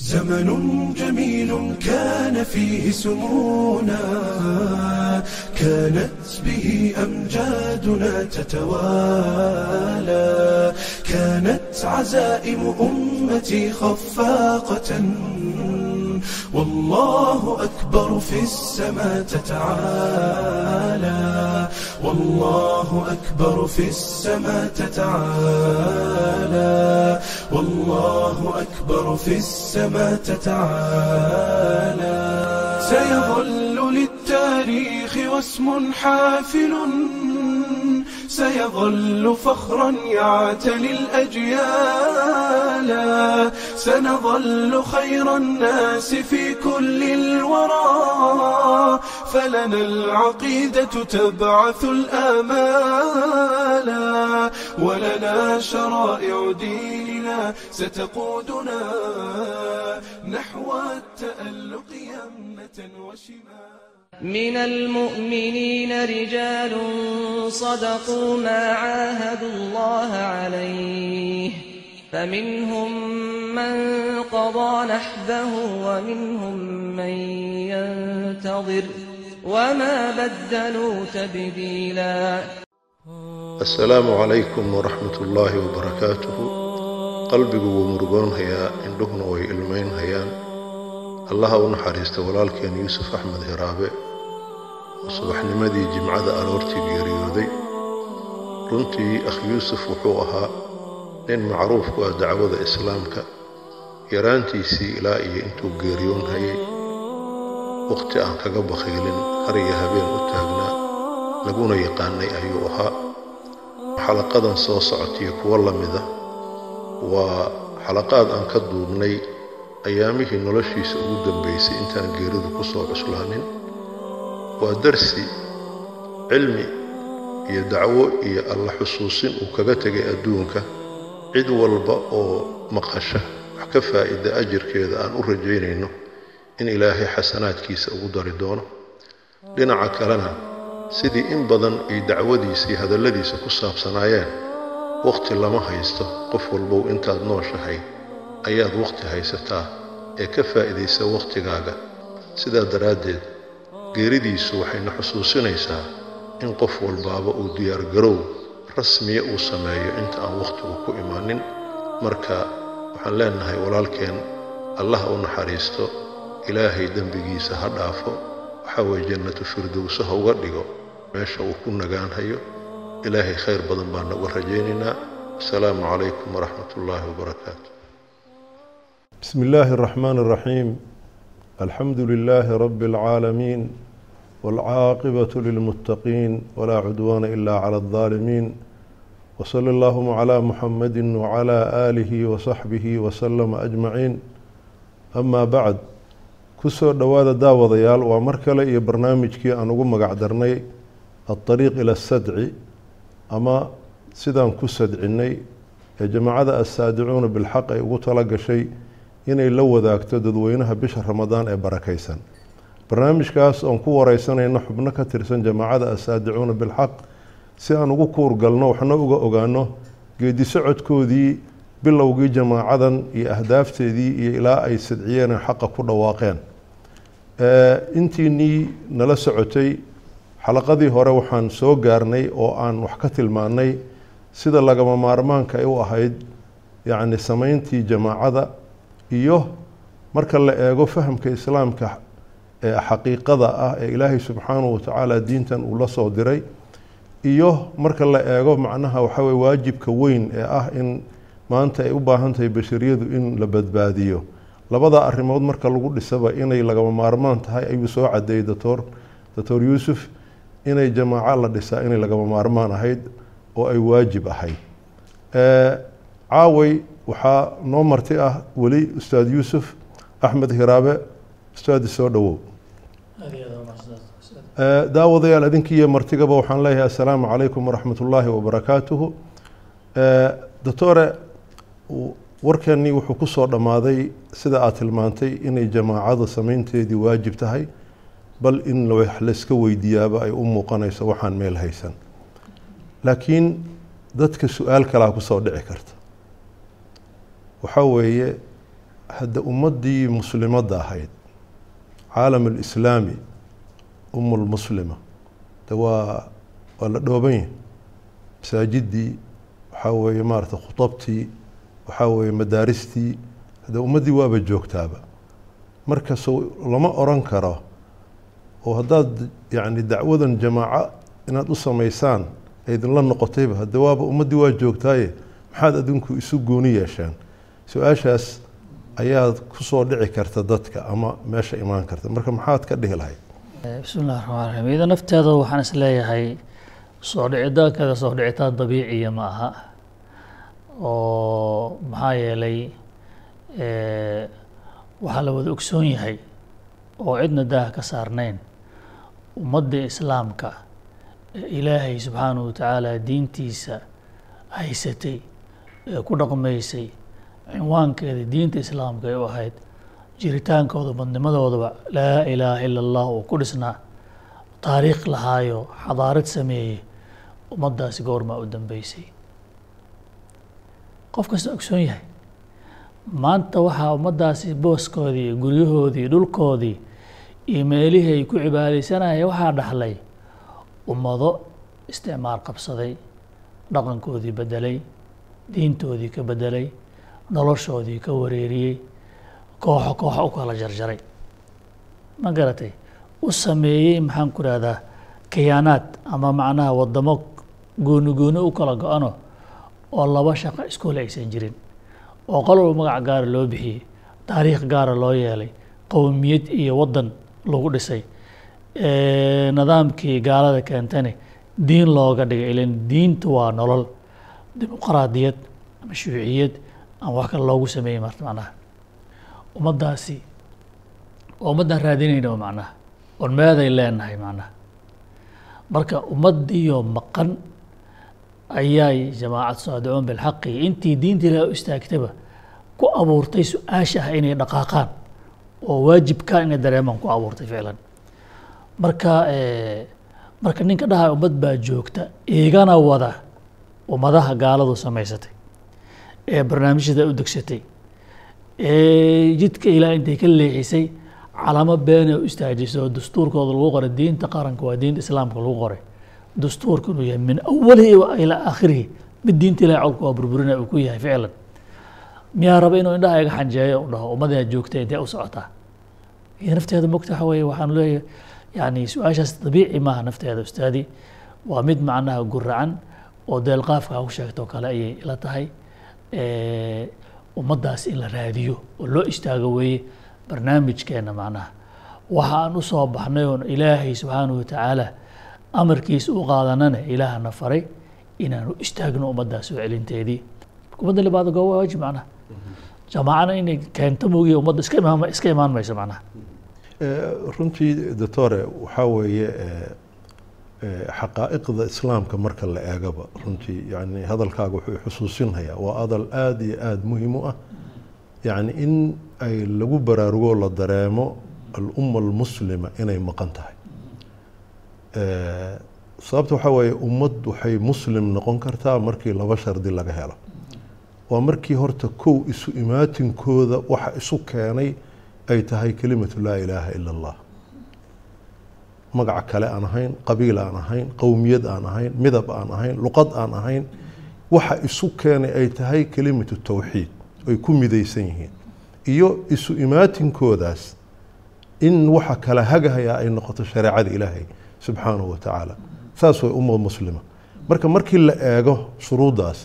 زمن جميل كان فيه سمونا كانت به أمجادنا تتوالى كانت عزائم أمتي خفاقة والله أكبر في السماء تتعالى والله أكبر في السماء تتعالى والله أكبر في السماء تتعالى سيظل للتاريخ واسم حافل سيظل فخرا يعتلي الأجيال سنظل خير الناس في كل الورى فلنا العقيدة تبعث الآمال ولنا شرائع ديننا ستقودنا نحو التألق يمنة وشمال من المؤمنين رجال صدقوا ما عاهدوا الله عليه فمنهم من قضى نحبه ومنهم من ينتظر وما بدلوا تبديلا asalaamu calaykum waraxmat ullaahi wabarakaatuhu qalbigu wuu murugoonhayaa indhuhuna way ilmaynhayaan allaha u naxariista walaalkeen yuusuf axmed hiraabe oo subaxnimadii jimcada aroortii geeriyooday runtii akh yuusuf wuxuu ahaa nin macruuf ku ah dacwada islaamka yaraantiisii ilaa iyo intuu geeriyoonhayay wakhti aan kaga bakhiilin har iyo habeen u taagnaa laguna yaqaanay ayuu ahaa. Xalaqadan soo socotiyo kuwo la mida waa xalaqaad aan ka duubnay ayaamihii noloshiisa ugu dambaysay intaan geeridu ku soo cuslaanin. Waa darsi cilmi iyo dacwo iyo alla xusuusin uu kaga tegay adduunka. Cid walba oo maqasha wax ka faa'iida ajirkeeda aan u rajaynayno in ilaahay xasanaadkiisa ugu dari doono. Dhinaca kalena sidii in badan ay dacwadiisa iyo hadalladiisa ku saabsanaayeen wakhti lama haysto qof walbow intaad nooshahay ayaad wakhti haysataa ee ka faa'iidaysa wakhtigaaga sidaa daraaddeed geeridiisu waxayna xusuusinaysaa in qof walbaaba uu diyaargarow rasmiya uu sameeyo inta aan wakhtigu ku imaanin. Marka waxaan leenahay walaalkeen allah u naxariisto ilaahay dembigiisa ha dhaafo waxaa weeye jannatu firdowse uga dhigo meesha uu ku nagaanhayo ilaahay khayr badan baan uga rajaynaynaa. Assalaamu calaykum waraxmat ullaahi wabarakaatu bismi illaahi araxmaan araxiim alxamdu lilaahi rabbi alcaalamiin waalcaaqibatu lilmuttaqiin walaa cudwaana ilaa cala aldaalimiin wsala allahuma calaa muxamadi wacalaa aalihi wasaxbihi wasalama ajmaciin. Ama bacd ku soo dhowaada daawadayaal waa mar kale iyo barnaamijkii aan ugu magac darnay alطariiq ila asadci ama sidaan ku sadcinay ee jamaacada assaadicuuna bilxaq ay ugu tala gashay inay la wadaagto dadweynaha bisha ramadaan ee barakaysan. Barnaamijkaas oon ku wareysanayno xubno ka tirsan jamaacada assaadicuuna bilxaq si aan ugu kuurgalno waxna uga ogaano geedi socodkoodii bilowgii jamaacadan iyo ahdaafteedii iyo ilaa ay sadciyeen xaqa ku dhawaaqeen intiinii nala socotay xalaqadii hore waxaan soo gaarnay oo aan wax ka tilmaannay sida lagama maarmaanka ay u ahayd yacni samayntii jamaacada iyo marka la eego fahamka islaamka ee xaqiiqada ah ee ilaahay subxaanahu watacaala diintan uu la soo diray iyo marka la eego macnaha waxaa weye waajibka weyn ee ah in maanta ay u baahan tahay bashariyadu in la badbaadiyo labada arrimood marka lagu dhisaba inay lagama maarmaan tahay ayuu soo cadeeyey doctor doctor yuusuf inay jamaaco la dhisaa inay lagama maarmaan ahayd oo ay waajib ahayd. Caaway waxaa noo marti ah weli ustaad yuusuf axmed hiraabe ustaadi soo dhowow. Daawadayaal idinkiiyo martigaba waxaan leeyahay assalaamu calaykum waraxmat ullaahi wabarakaatuhu doctore warkeennii wuxuu ku soo dhammaaday sida aad tilmaantay inay jamaacada samaynteedii waajib tahay bal in layska weydiiyaaba ay u muuqanayso waxaan meel haysan. Laakiin dadka su'aal kalaa ku soo dhici karta. Waxaa weeye hadda ummaddii muslimadda ahayd caalam alislaami umu lmuslima de waa waa la dhooban yahay. Masaajidii waxaa weeye maarata khutabtii waxaa weeye madaaristii hadda ummaddii waaba joogtaaba marka so lama oran karo oo haddaad yacni dacwadan jamaaco inaad u samaysaan ay idinla noqotayba hadda waaba ummaddii waa joogtaaye maxaad adinku isu gooni yeesheen su'aashaas ayaad ku soo dhici karta dadka ama meesha imaan karta. Marka maxaad ka dhihi lahayd? Bismi illahi raxmaan raxiim iyada nafteeda waxaan is leeyahay soo dhicitaankeeda soo dhicitaan dabiiciya ma aha oo maxaa yeelay waxaa la wada ogsoon yahay oo cidna daaha ka saarnayn. Ummadda islaamka ee ilaahay subxaanahu wa tacaala diintiisa haysatay ee ku dhaqmaysay cinwaankeeda diinta islaamka ay u ahayd jiritaankooda badnimadoodaba laa ilaaha ila allah uu ku dhisnaa. Taariikh lahaayo xadaarad sameeyey ummaddaasi goormaa u dambeysay qof kasta ogsoon yahay. Maanta waxaa ummaddaasi booskoodii guryahoodii dhulkoodii iyo meelihii ay ku cibaadaysanaya waxaa dhaxlay ummado isticmaar qabsaday dhaqankoodii beddelay diintoodii ka beddelay noloshoodii ka wareeriyey kooxo kooxo u kala jarjaray. Ma garatay? U sameeyey maxaan ku rahdaa khiyaanaad ama macnaha waddamo gooni gooni u kala go-ano oo laba shaqo iskule aysan jirin oo qolol magac gaara loo bixiyey taariikh gaara loo yeelay qowmiyad iyo waddan lagu dhisay nidaamkii gaalada keentane diin looga dhigay ilan diintu waa nolol dimuqraadiyad ama shuuciyad ama wax kale loogu sameeyey marta macnaha. Ummaddaasi oo ummaddaan raadinayna macnaha oon meeday leenahay macnaha. Marka ummaddiiyo maqan ayaay jamaacad saadicuun bilxaqi. Intii diinta ilaah u istaagtaba ku abuurtay su'aasha ah inay dhaqaaqaan oo waajibkaa inay dareemaan ku abuurtay ficlan marka marka ninka dhahay ummad baa joogta igana wada ummadaha gaaladu samaysatay ee barnaamijyada u degsatay ee jidka ilaah intay ka leexisay calamo beena u istaajisay oo dastuurkooda lagu qoray diinta qaranka waa diinta islaamka lagu qoray dastuurka inuu yahay min awalihi ilaa aakhirihi. Mid diinta ilahay colka waa burburina uu ku yahay ficlan. Miyaa raba inuu indhaha iga xanjeeyo u dhaho ummadaa joogta intee u socotaa. Iyo nafteeda mogta waxa weeye waxaan leeyahay yani su'aashaas dabiici maaha nafteeda ustaadi. Waa mid macnaha guracan oo deelqaafka ku sheegtoo kale ayay ila tahay. Ummaddaas in la raadiyo oo loo istaago weeye barnaamijkeena macnaha. Waxa aan u soo baxnay oon ilaahay subxaanahu watacaala amarkiisa u qaadanana ilaahana faray inaan u istaagno ummaddaas soo celinteedii. Ummadda libaada gooba waajib macnaha. Jamaacana inay keento moogiye ummadda iska imaan iska imaan mayso macnaha. Runtii doctore waxaa weeye xaqaa'iqda islaamka marka la eegaba runtii yani hadalkaaga wuxuu xusuusinhayaa waa hadal aada iyo aada muhiim u ah. Yani in ay lagu baraarugo la dareemo alumma almuslima inay maqan tahay sababta waxaa weeye ummad waxay muslim noqon kartaa markii laba shardi laga helo. Waa markii horta kow isu imaatinkooda waxa isu keenay ay tahay kelimatu laa ilaaha ila allah. Magac kale aan ahayn qabiil aan ahayn qowmiyad aan ahayn midab aan ahayn luqad aan ahayn waxa isu keenay ay tahay kelimatu tawxiid ay ku midaysan yihiin. Iyo isu imaatinkoodaas in waxa kala hagahayaa ay noqoto shareecada ilaahay subxaanahu wa tacaala saas way ummad muslima. Marka markii la eego shuruuddaas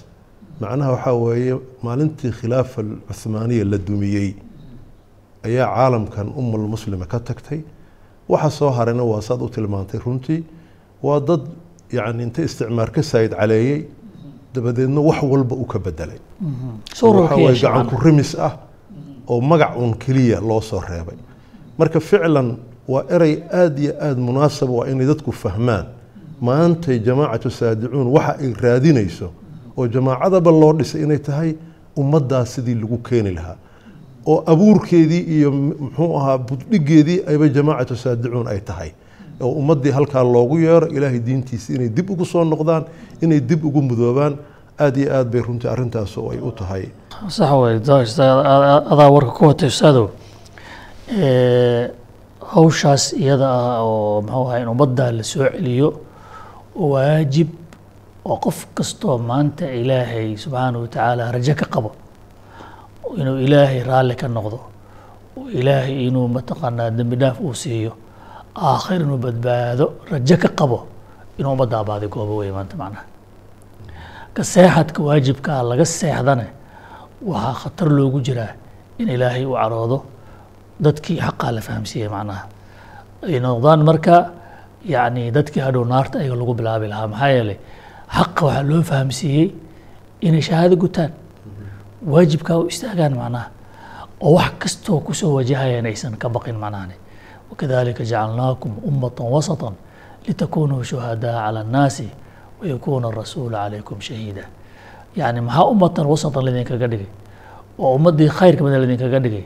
macnaha waxaa weeye maalintii khilaafa cuhmaaniya la dumiyey ayaa caalamkan ummal muslima ka tagtay. Waxa soo harayna waa saad u tilmaantay runtii waa dad yani inta isticmaar ka saayid caleeyey dabadeedna wax walba u ka bedelay. Waxaa waye gacan ku rimis ah oo magac un keliya loo soo reebay. Marka ficlan waa erey aada iyo aada munaasaba waa inay dadku fahmaan maantay jamaacatu saadicuun waxa ay raadinayso oo jamaacadaba loo dhisay inay tahay ummaddaas sidii lagu keeni lahaa oo abuurkeedii iyo muxuu ahaa buddhigeedii ayba jamaacatu saadicuun ay tahay oo ummaddii halkaa loogu yeero ilaahay diintiisa inay dib ugu soo noqdaan inay dib ugu mudoobaan aada iyo aad bay runtii arrintaas oo ay u tahay sax wey adaa warka ku watay ustaadow hawshaas iyada ah oo muxuu ahay in ummadda la soo celiyo waajib oo qof kastoo maanta ilaahay subxaanahu watacaala rajo ka qabo inuu ilaahay raalli ka noqdo ilaahay inuu mataqaanaa dembi dhaaf uu siiyo aakhir inuu badbaado rajo ka qabo inuu ummadda abaadi goobo wey maanta macnaha. Ka seexadka waajibkaa laga seexdane waxaa khatar loogu jiraa in ilaahay uu caroodo dadkii xaqaa la fahamsiiyey macnaha. Noqdaan marka yacni dadkii hadhow naarta ayaga lagu bilaabi lahaa maxaa yeelay xaqa waxaa loo fahamsiiyey inay shahaado gutaan waajibkaa u istaagaan macnaha oo wax kastoo ku soo wajahayaan aysan ka baqin macnahani wakadalika jacalnaakum ummatan wasatan litakunuu shuhadaa cala annaasi wayakuuna arasuulu calaykum shahiida. Yacni maxaa ummatan wasatan lidinkaga dhigay? Oo ummaddii khayrka badan lidinkaga dhigay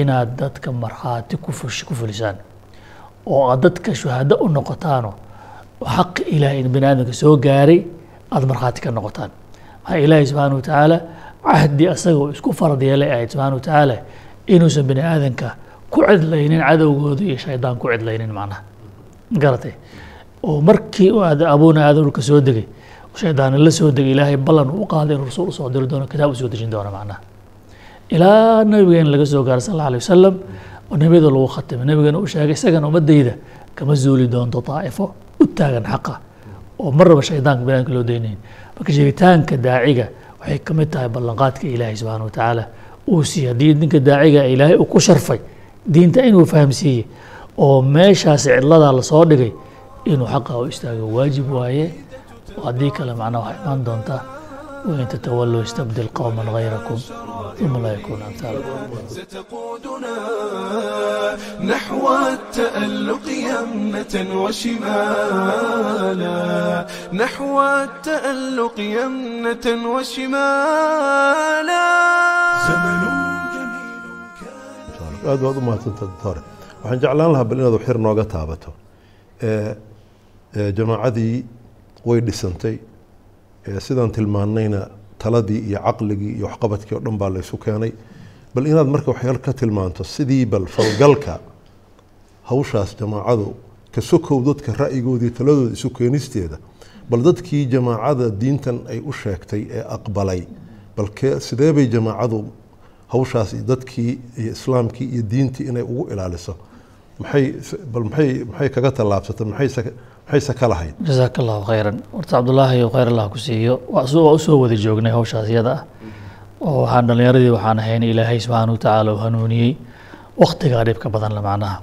inaad dadka markhaati ku fulisaan. Oo aad dadka shuhado u noqotaano xaqi ilaahay in bani aadamka soo gaaray aada markhaati ka noqotaan. Maxaa ilaahay subxaana watacaala cahdi asaga uu isku farad yeelay ahayd subxana watacaala inuusan bani aadanka ku cidlaynin cadowgooda iyo shaydaan ku cidlaynin macnaha. Garatay oo markii aad abuuna aadan dhulka soo degay shaydaan la soo degay ilaahay ballan u qaaday inuu rasuul u soo diri doono kitaab u soo dejin doono macnaha ilaa nabigeen laga soo gaaray sal alla alay wasalam oo nebiyada lagu khatimay. Nabigana u sheegay isagana ummadayda kama zuuli doonto daa'ifo u taagan xaqa oo marnaba shaydaanka banaadka loo daynayn. Marka jiritaanka daaciga waxay ka mid tahay ballanqaadka ilaahay subxaana watacaala uu siiyey haddii ninka daaciga ilaahay uu ku sharfay diinta inuu fahamsiiyey oo meeshaasi cidladaa la soo dhigay inuu xaqa u istaago. Waajib waaye oo haddii kale macnaha waxay imaan doontaa وإن تتولوا يستبدل قوما غيركم ثم لا يكون أمثالكم ستقودنا نحو التألق يمنة وشمالا نحو التألق يمنة وشمالا زمن جميل aad baad u mahadsantahay waxaan jeclaan lahaa bal inaad xir nooga taabato jamacadii way dhisantay sidaan tilmaannayna taladii iyo caqligii iyo waxqabadkii oo dhan baa laysu keenay. Bal inaad marka waxyaal ka tilmaanto sidii bal falgalka hawshaas jamaacadu ka sokow dadka ra'yigoodii taladooda isu keenisteeda bal dadkii jamaacada diintan ay u sheegtay ee aqbalay bal ke sidee bay jamaacadu hawshaas dadkii iyo islaamkii iyo diintii inay ugu ilaaliso? Maxay bal maxay maxay kaga tallaabsatay? Maxayse maxayse ka lahayd jazaaka allahu khayran. Horta cabdullaahi iyo khayr allah ku siiyo. Waa u soo wada joognay hawshaas iyada ah. Oo waxaan dhallinyaradii waxaan ahayn ilaahay subxaana watacaala u hanuuniyey waktigaa dhibka badan la macnaha.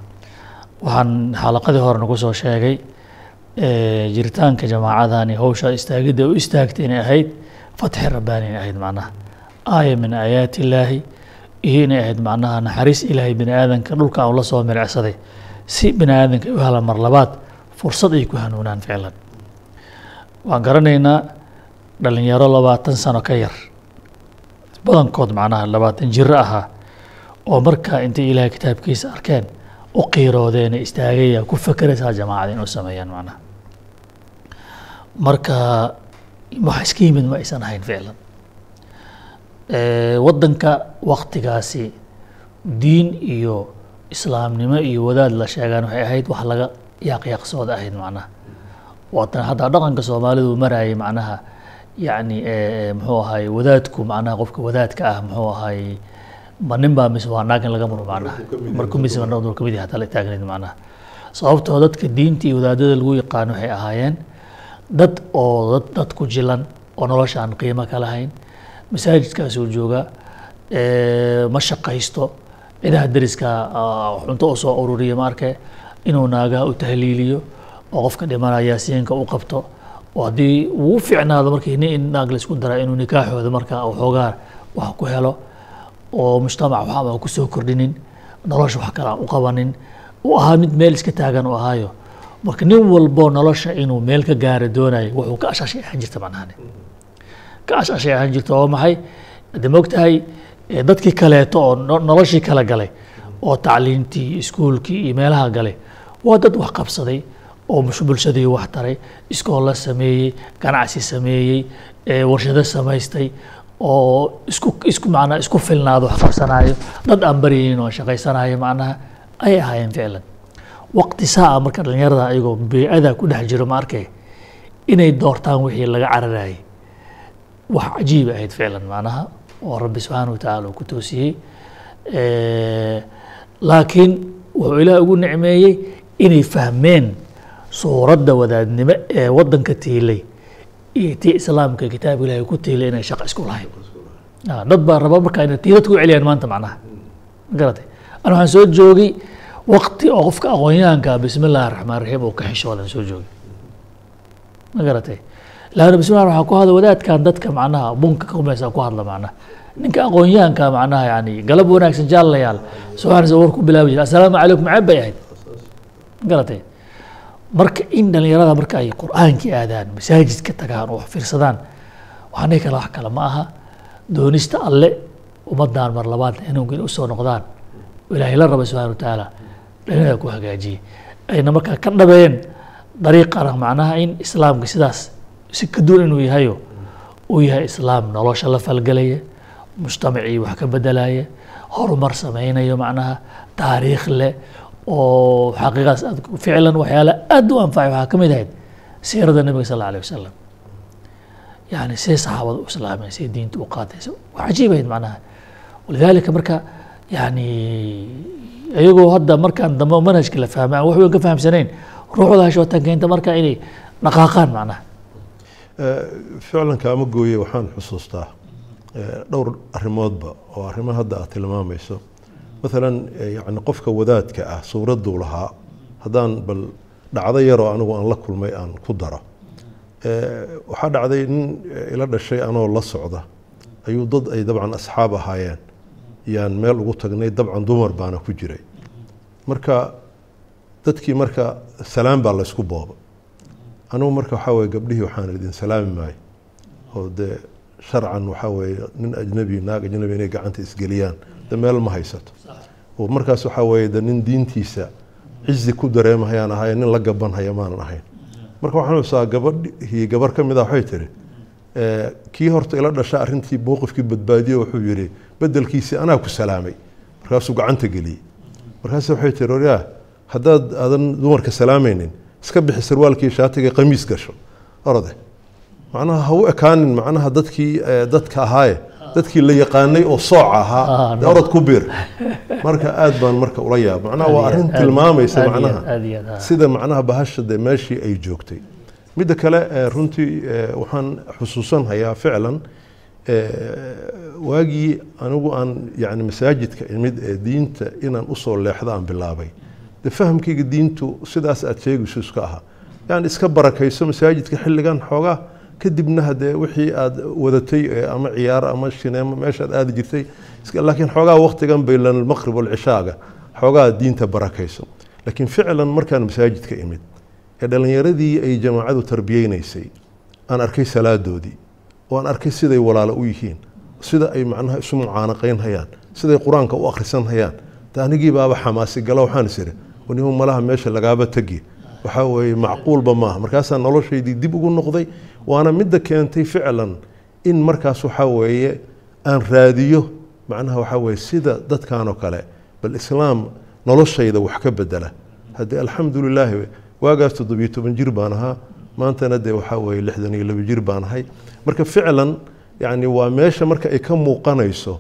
Waxaan xalaqadii hore nagu soo sheegay jiritaanka jamaacadani hawsha istaagidda u istaagtay inay ahayd fatxi rabbaani inay ahayd macnaha. Aaya min aayaati illaahi iyo inay ahayd macnaha naxariis ilaahay bini aadanka dhulka aan la soo miricsaday si bini aadanka u helaan mar labaad fursad ay ku hanuunaan ficlan waan garanaynaa dhalinyaro labaatan sano ka yar. Badankood macnaha labaatan jiro ahaa oo markaa intay ilaahay kitaabkiisa arkeen u qiiroodeen ee istaagaya ku fakeraysaa jamaacada inuu sameeyaan macnaha. Marka wax iska yimid ma aysan ahayn ficlan waddanka waktigaasi diin iyo islaamnimo iyo wadaad la sheegaan waxay ahayd wax laga yaaqyaaqsooda ahayd macnaha. Waatan haddaa dhaqanka soomaalidu marayay macnaha yacni eh, muxuu ahay wadaadku macnaha qofka wadaadka ah muxuu ahay ma nin baa mise waa naag in laga muro macnaha. Marku mise ka mid yahay. Hataa la taagnayd macnaha. Sababtoo dadka diinta iyo wadaadada lagu yaqaano waxay ahaayeen dad oo dad ku jilan oo nolosha aan qiimo ka lahayn. Masaajidkaasuu joogaa eh, ma shaqaysto. Cidaha deriska ah, cunto u soo ururiya ma arke inuu naagaha u tahliiliyo oo qofka dhimanaya siinka u qabto. Oo haddii uu fiicnaado markii nin in naag la isku dara inuu nikaaxooda markaa waxoogaa wax ku helo oo mujtamac waxba ku soo kordhinin nolosha wax kale aan u qabanin uu ahaa mid meel iska taagan u ahaayo. Marka nin walbo nolosha inuu meel ka gaara doonayo wuxuu ka ashashay ahaan jirta macnahani ka ashashay ahaan jirta oo maxay? De mogtahay dadkii kaleeto oo no- noloshii kala galay oo tacliintii iskuulkii iyo meelaha galay waa dad wax qabsaday oo bulshadii wax taray iskoolla sameeyey ganacsi sameeyey warshado samaystay oo isku isku macnaa isku filnaado wax qabsanaayo dad aan baryaynin oo shaqaysanayo macnaha ay ahaayeen ficlan. Waqti saaca marka dhalinyarada ayagoo bey'ada ku dhex jiro ma arkay inay doortaan wixii laga cararayay wax cajiib ahayd ficlan macnaha oo rabbi subxaana watacaala uu ku toosiyey. Laakiin wuxuu ilaah ugu nicmeeyey inay fahmeen suuradda wadaadnimo ee waddanka tiilay iyo tii islaamka kitaabka ilahay ku tiilay inay shaqo isku lahayn Ah, dad baa raba markaa inay tiiradka u celiyaan maanta macnaha. Ma garatay ana waxaan soo joogay waqti oo qofka aqoonyahanka bismi illaahi raxmaan raxiim uu ka xishoodan soo joogay. Ma garatay laana bismillah waxaa ku hadla wadaadkan dadka macnaha bunka ka kumeysa ku hadla macnaha. Ninka aqoonyahanka macnaha yani galab wanaagsan jaalayaal subxaana war ku bilaabi jira. Assalaamu calaykum ceeb bay ahayd garatay marka in dhalinyarada marka ay qur'aankii aadaan masaajidka tagaan oo wax fiirsadaan dhihi kala wax kale ma aha. Doonista alle ummaddan mar labaad inay u soo noqdaan. Ilaahay la raba subxana watacaala dhalinyarada ku hagaajiyey ayna markaa ka dhabeen dariiqana macnaha in islaamka sidaas si ka duwan inuu yahayo uu yahay islaam nolosha la falgelaya mujtamacii wax ka bedelaya horumar sameynayo macnaha taariikh leh oo xaqiiqaas aad ficlan waxyaala aad u anfacay waxaa ka mid ahayd siirada nebiga sal alla alayh wasalam yani see saxaabada u islaameen see diinta u qaadaysa waa cajiib ahayd macnaha. Walidaalika marka yani iyagoo hadda markaan dambe manhajka la fahmay aan wax weyn ka fahamsanayn ruuxda hashootan keenta marka inay dhaqaaqaan macnaha. Ficlan kaama gooye waxaan xusuustaa dhowr arrimoodba oo arrimo hadda aad tilmaamayso maalan yani qofka wadaadka ah suuradduu lahaa haddaan bal dhacdo yaroo anigu aan la kulmay aan ku daro. Waxaa dhacday nin ila dhashay anoo la socda. Ayuu dad ay dabcan asxaab ahaayeen. Yaan meel ugu tagnay dabcan dumar baana ku jiray. Marka dadkii marka salaam baa laysku booba. Anugu marka waxaa weye gabdhihii waxaan idin salaami maayo. Oo dee sharcan waxaa weeye nin ajnabi naag ajnabi inay gacanta isgeliyaan meel ma haysato. Oo markaas waxaa weeye de nin diintiisa cizi ku dareemahayaan ahay nin la gabanhaya maanan ahayn. Marka waxaan xusaa gabadhii gabar ka mid ah waxay tihi kii horta ila dhasha arrintii mowqifkii badbaadiye wuxuu yihi bedelkiisii anaa ku salaamay markaasuu gacanta geliyey. Markaas waxay tihi oryaa haddaad aadan dumarka salaamaynin iska bixi sarwaalkii shaatiga qamiis gasho orode macnaha ha u ekaanin macnaha dadkii dadka ahaaye dadkii la yaqaanay oo sooca ahaa dee orod ku biir. Marka aad baan marka ula yaab macnaha waa arrin tilmaamaysa macnaha. sida macnaha bahasha dee meeshii ay joogtay. Midda kale runtii waxaan xusuusanhayaa ficlan waagii anigu aan yani masaajidka imid ee diinta inaan u soo leexdo aan bilaabay. De fahamkayga diintu sidaas aad sheegayso iska ahaa yani iska barakayso masaajidka xilligan xoogaa kadibna hadee wixii aad wadatay ama ciyaaro ama shineemo meeshaad aadi jirtay laakiin xoogaa waktigan baylan almaqrib walcishaaga xoogaa diinta barakayso. Laakiin ficlan markaan masaajidka imid ee dhallinyaradii ay jamaacadu tarbiyeynaysay aan arkay salaadoodii oo aan arkay siday walaalo u yihiin sida ay macnaha isu mucaanaqayn hayaan siday qur'aanka u akhrisan hayaan ta anigii xamaasi gala waxaan is iri wanihu malaha meesha lagaaba tegi waxaa weeye macquulba maaha. Markaasaa noloshaydii dib ugu noqday waana midda keentay ficlan in markaas waxaa weeye aan raadiyo macnaha waxaa weeye sida dadkanoo kale bal islaam noloshayda wax ka bedela haddii alxamdu lilaahi waagaas toddobiyo toban jir baan ahaa maantana dee waxaa weeye lixdan iyo laba jir baan ahay. Marka ficlan yani waa meesha marka ay ka muuqanayso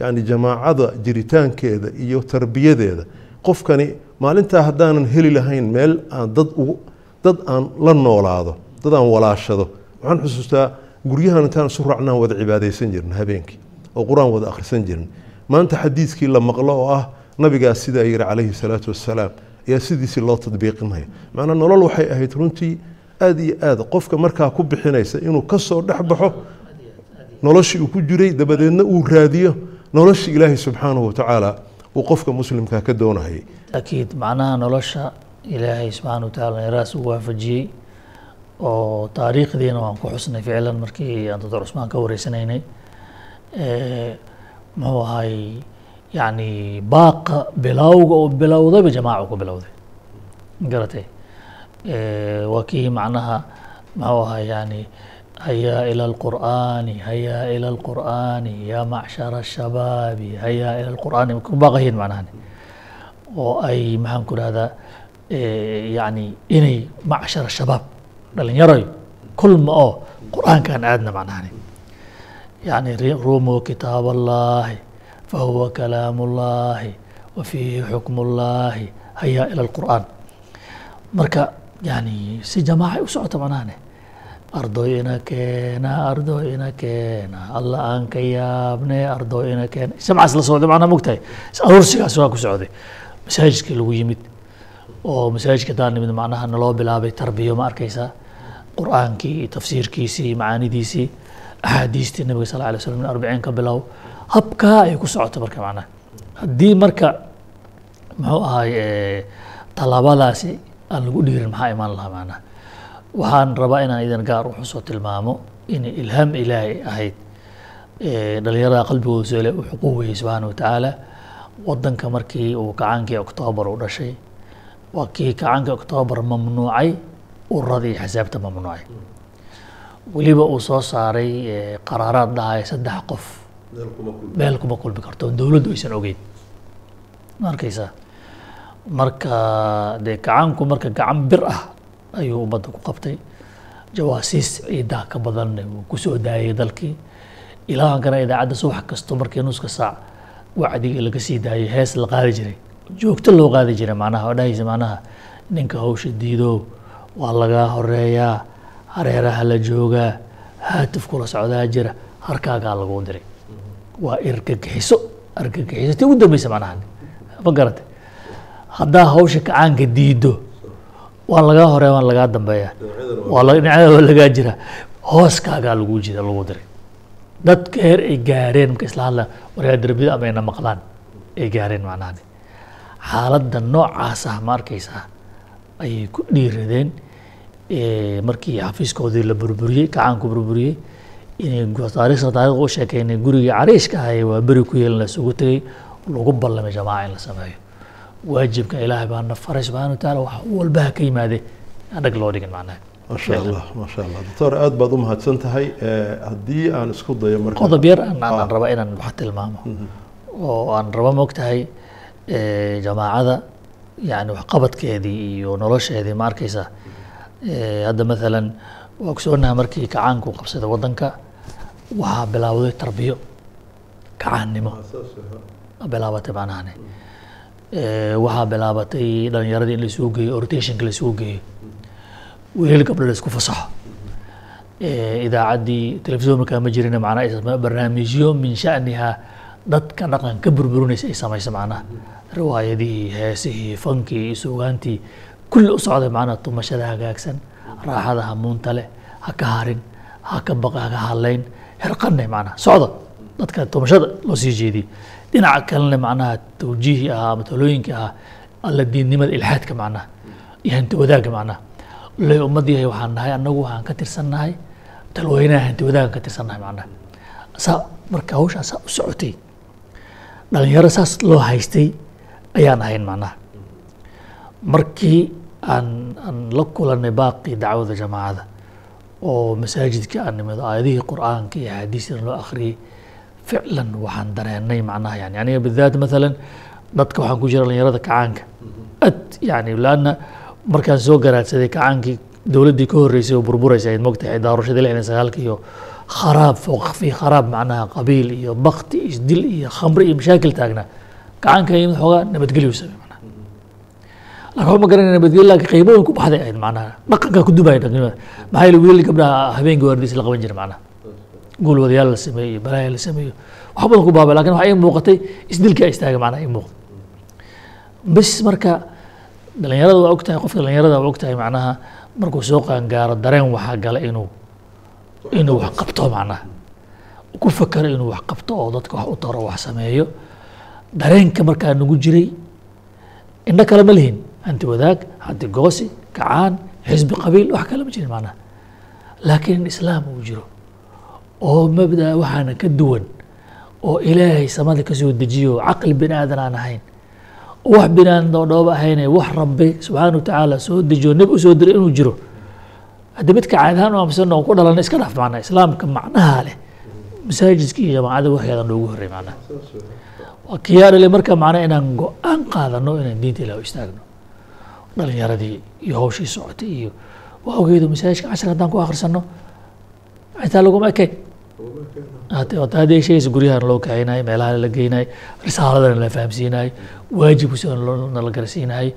yani jamaacada jiritaankeeda iyo tarbiyadeeda. Qofkani maalintaa haddaanan heli lahayn meel aan dad dad aan la noolaado dad aan walaashado. Waxaan xusuustaa guryahan intaan isu raacnaan wada cibaadaysan jirna habeenkii oo qur'aan wada akhrisan jirna maanta xadiiskii la maqlo oo ah nabigaas sidaa yidhi calayhi salaatu wassalaam ayaa sidiisii loo tadbiiqinaya macnaa nolol waxay ahayd runtii aada iyo aad. Qofka markaa ku bixinaysa inuu ka soo dhex baxo noloshii uu ku jiray dabadeedna uu raadiyo noloshii ilaahay subxaanahu watacaala uu qofka muslimkaa ka doonahayay. Akiid macnaha nolosha ilaahay subxaana wataala yaraas uu waafajiyey oo taariikhdiina waan ku xusnay ficlan markii aan doctor cusmaan ka wareysanaynay muxuu ahay yani baaqa bilowga oo bilowdayba jamaaca ku bilowday. Garatay waa kii macnaha muxuu ahay yani hayaa ila alqur'aani hayaa ila alqur'aani yaa macshara ashabaabi hayaa ila alqur'aani. Ku baaqayiin macnahani oo ay maxaan ku rahdaa yani inay macshara shabaab dhalinyaroy kulma oo qur'aankan aadna macnahani yani rumuu kitaab allahi fahuwa kalaam ullahi wa fiihi xukm ullahi hayaa ila alqur'aan marka yani si jamaacay u socota macnahani ardoy ina keena ardoy ina keena alla aan ka yaabne ardoy ina keena. Jamcaas la socday macnaa mogtahay aroorsigaas waa ku socday. Masaajidkii lagu yimid. Oo masaajidka daan nimid macnaha naloo bilaabay tarbiyo ma arkaysaa qur'aankii iyo tafsiirkiisii macaanidiisii axaadiistii nabiga sal alay slam min arbiciin ka bilow habkaa ay ku socoto marka macnaha haddii marka muxuu ahay tallaabadaasi aan lagu dhiirin maxaa imaan lahaa macnaha waxaan rabaa inaan idan gaar uxusoo tilmaamo inay ilhaam ilaahay ahayd dhalinyarada qalbigooda soole u xuquuqayay subxaana watacaala wadanka markii uu kacaankii oktoobar u dhashay waa kii kacaankii oktoobar mamnuucay ururadii iyo xisaabta mamnuucay. Weliba uu soo saaray qaraaraad dhahaya saddex qof. Meel kuma kulmi. Karto dowladdu aysan ogeyn. Ma arkaysaa marka dee kacaanku marka gacan bir ah ayuu ummadda ku qabtay. Jawaasiis ciidaa ka badan uu ku soo daayay dalkii. Ilaahankana idaacadda subax kasto markii nuska saac wacdiga laga sii daayay hees la qaadi jiray. Joogto loo qaadi jiray macnaha oo dhahaysa macnaha ninka hawsha diido waa lagaa horeeyaa hareeraha la joogaa haatif kula socdaa jira harkaagaa lagu diray. Waa irgagixiso argagixiso tii ugu dambeysa macnaha ma garatay haddaa hawsha kacaanka diido waa lagaa horreeya waan lagaa dambeeya waa dhinacyada waa lagaa jira. Hooskaagaa lagu jira lagu diray. Dadka heer ay gaareen marka isla hadla waryaa derbida ama maqlaan ay gaareen macnahani xaaladda noocaas ah ma arkaysaa ayay ku dhiiradeen markii xafiiskoodii la burburiyey kacaanku burburiyey inay taariikhda taarikhda u sheekeynay gurigii cariishka ahay waa beri ku yeelan la isugu tegey lagu ballamay jamaaca in la sameeyo. Waajibka ilaahay baa na faray subxana wa taala wax walbaha ka yimaade adhag loo dhigin macnaha. Maasha allah maasha allah doctor aad baad u mahadsan tahay haddii aan isku dayo marka qodob yar aan aan raba inaan wax tilmaamo. Oo aan raba mogtahay jamaacada yani waxqabadkeedii iyo nolosheedii ma arkaysaa hadda maalan waa ogsoonaha markii kacaanku qabsaday waddanka waxaa bilaawday tarbiyo kacaannimo. Bilaabatay macnahani waxaa bilaabatay dhalinyaradii in laisugu geeyo rotationka laisugu geeyo. Wiilal gabdho la isku fasaxo. Idaacaddii telefisyon markaa ma jirin macnaa barnaamijyo min sha'niha dadka dhaqan ka burburinaysa ay samayso macnaha. Riwaayadihii heesihii fankii suugaantii kulli u socday macnaha tumashada hagaagsan raaxada hamuunta leh ha ka harin ha ka baqa ha ka hadlayn herqanne socda dadka tumashada loo sii jeediyey dhinaca kalena macnaha tawjiihi ahaa ama talooyinka ahaa alla diinnimada ilxaadka macnaha iyo hanti wadaagga macnaha le ummad yahay waxaan nahay annagu waxaan ka tirsannahay talweynaha hanti wadaagan ka tirsannahay macnaha saa marka hawshaa saa u socotay dhalinyaro saas loo haystay ayaan ahayn macnaha markii aan aan la kulanay baaqii dacwada jamaacada oo masaajidka aan nimid aayadihii qur'aanka iyo axaadiistan loo akhriyey ficlan waxaan dareenay macnaha yani aniga bidaat maalan dadka waxaan ku jira dhalinyarada kacaanka. Ad yani laanna markaan soo garaadsaday kacaankii dowladdii ka horreysay oo burburaysa ayd mogtahay daarushadii lixdan sagaalka iyo kharaab fooq fi kharaab macnaha qabiil iyo bakti isdil iyo khamri iyo mashaakil taagnaa kacaanka yimid xoogaa nabadgelyo samey laakiin waxba ma garanay nabadgelyo laakiin qiimo weyn ku baxday ahayd macnaha dhaqankaa ku dumaya dhaqnimada maxaa yeele wiilal gabdhaha habeenkii waardiis la qaban jira macnaha guul wadayaal la sameeyo balaaya la sameeyo wax badan ku baabay laakiin waxaa ii muuqatay isdilkaa istaaga macnaha ii muuqda bas marka dhalinyarada waa ogtahay qofka dhalinyarada waa ogtahay macnaha markuu soo qaangaaro dareen waxaa gala inuu inuu wax qabto macnaha ku fakero inuu wax qabto oo dadka wax u taro wax sameeyo dareenka markaa nagu jiray indho kale ma lihin hanti wadaag hanti goosi kacaan xisbi qabiil wax kale ma jirin macnaha. Laakiin in islaam uu jiro oo mabda waxaana ka duwan oo ilaahay samada ka dejiyo caqli bini aadan aan ahayn wax binaan dhoodhooba ahayne wax rabbi subxaana watacaala soo dejiyo nebi u diray inuu jiro. Haddii midka caadahaan u aaminsan oo ku dhalan iska dhaaf macnaa islaamka macnaha leh masaajidka jamaacada waxeeda noogu horrey macnaha. Waa kiyaadhale marka macnaa inaan go'aan qaadano inaan diinta ilaah u istaagno dhalinyaradii iyo hawshii socotay iyo waa ogeedo masaajidka cashar haddaan ku akhrisano xitaa laguma ekayn haddii sheegaysa guryahan loo kaxaynayo meelaha la geynayo risaaladana la fahamsiinayo waajibku sida nala garsiinayo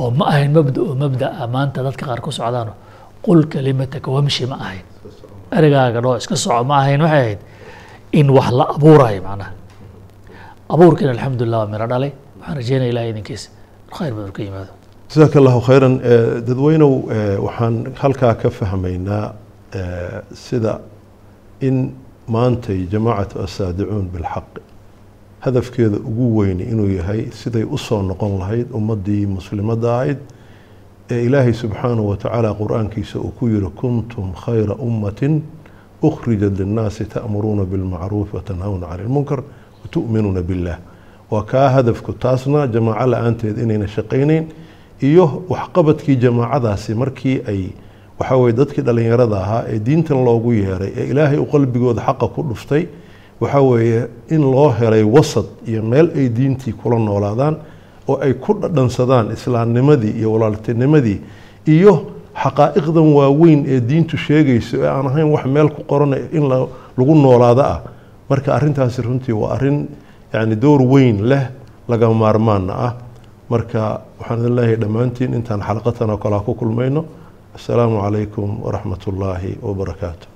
oo ma ahayn mabda oo mabdaa maanta dadka qaar ku socdaano. Qul kalimataka wamshi ma ahayn. Erigaaga dhoo iska soco ma ahayn waxay ahayd in wax la abuurayo macnaha. Abuurkiina alxamdulilah waa miro dhalay. Waxaan rajeynaya ilahay idinkiisa khayr badan ka yimaado jasaaka allahu khayran dadweynow waxaan halkaa ka fahmaynaa sida in maantay jamaacatu asaadicuun bilxaqi hadafkeeda ugu weyni inuu yahay siday u soo noqon lahayd ummaddii muslimadda ahayd ee ilaahay subxaanahu watacaala qur'aankiisa uu ku yihi kuntum khayra ummatin ukhrijat linnaasi ta'muruuna bilmacruuf watanhawna cani lmunkar watu'minuuna billah. Waa kaa hadafku taasna jamaaco la'aanteed inayna shaqaynayn iyo waxqabadkii jamaacadaasi markii ay waxaa weye dadkii dhallinyarada ahaa ee diintan loogu yeeray ee ilaahay u qalbigooda xaqa ku dhuftay waxaa weeye in loo helay wasad iyo meel ay diintii kula noolaadaan oo ay ku dhadhansadaan islaamnimadii iyo walaaltinimadii iyo xaqaa'iqdan waaweyn ee diintu sheegayso ee aan ahayn wax meel ku qoran in lagu noolaado ah. Marka arrintaasi runtii waa arrin yani door weyn leh laga maarmaana ah marka waxaan idin leeyahay dhammaantiin intaan xalqatan oo kale ku kulmayno. Asalaamu calaykum waraxmat ullaahi wabarakaatu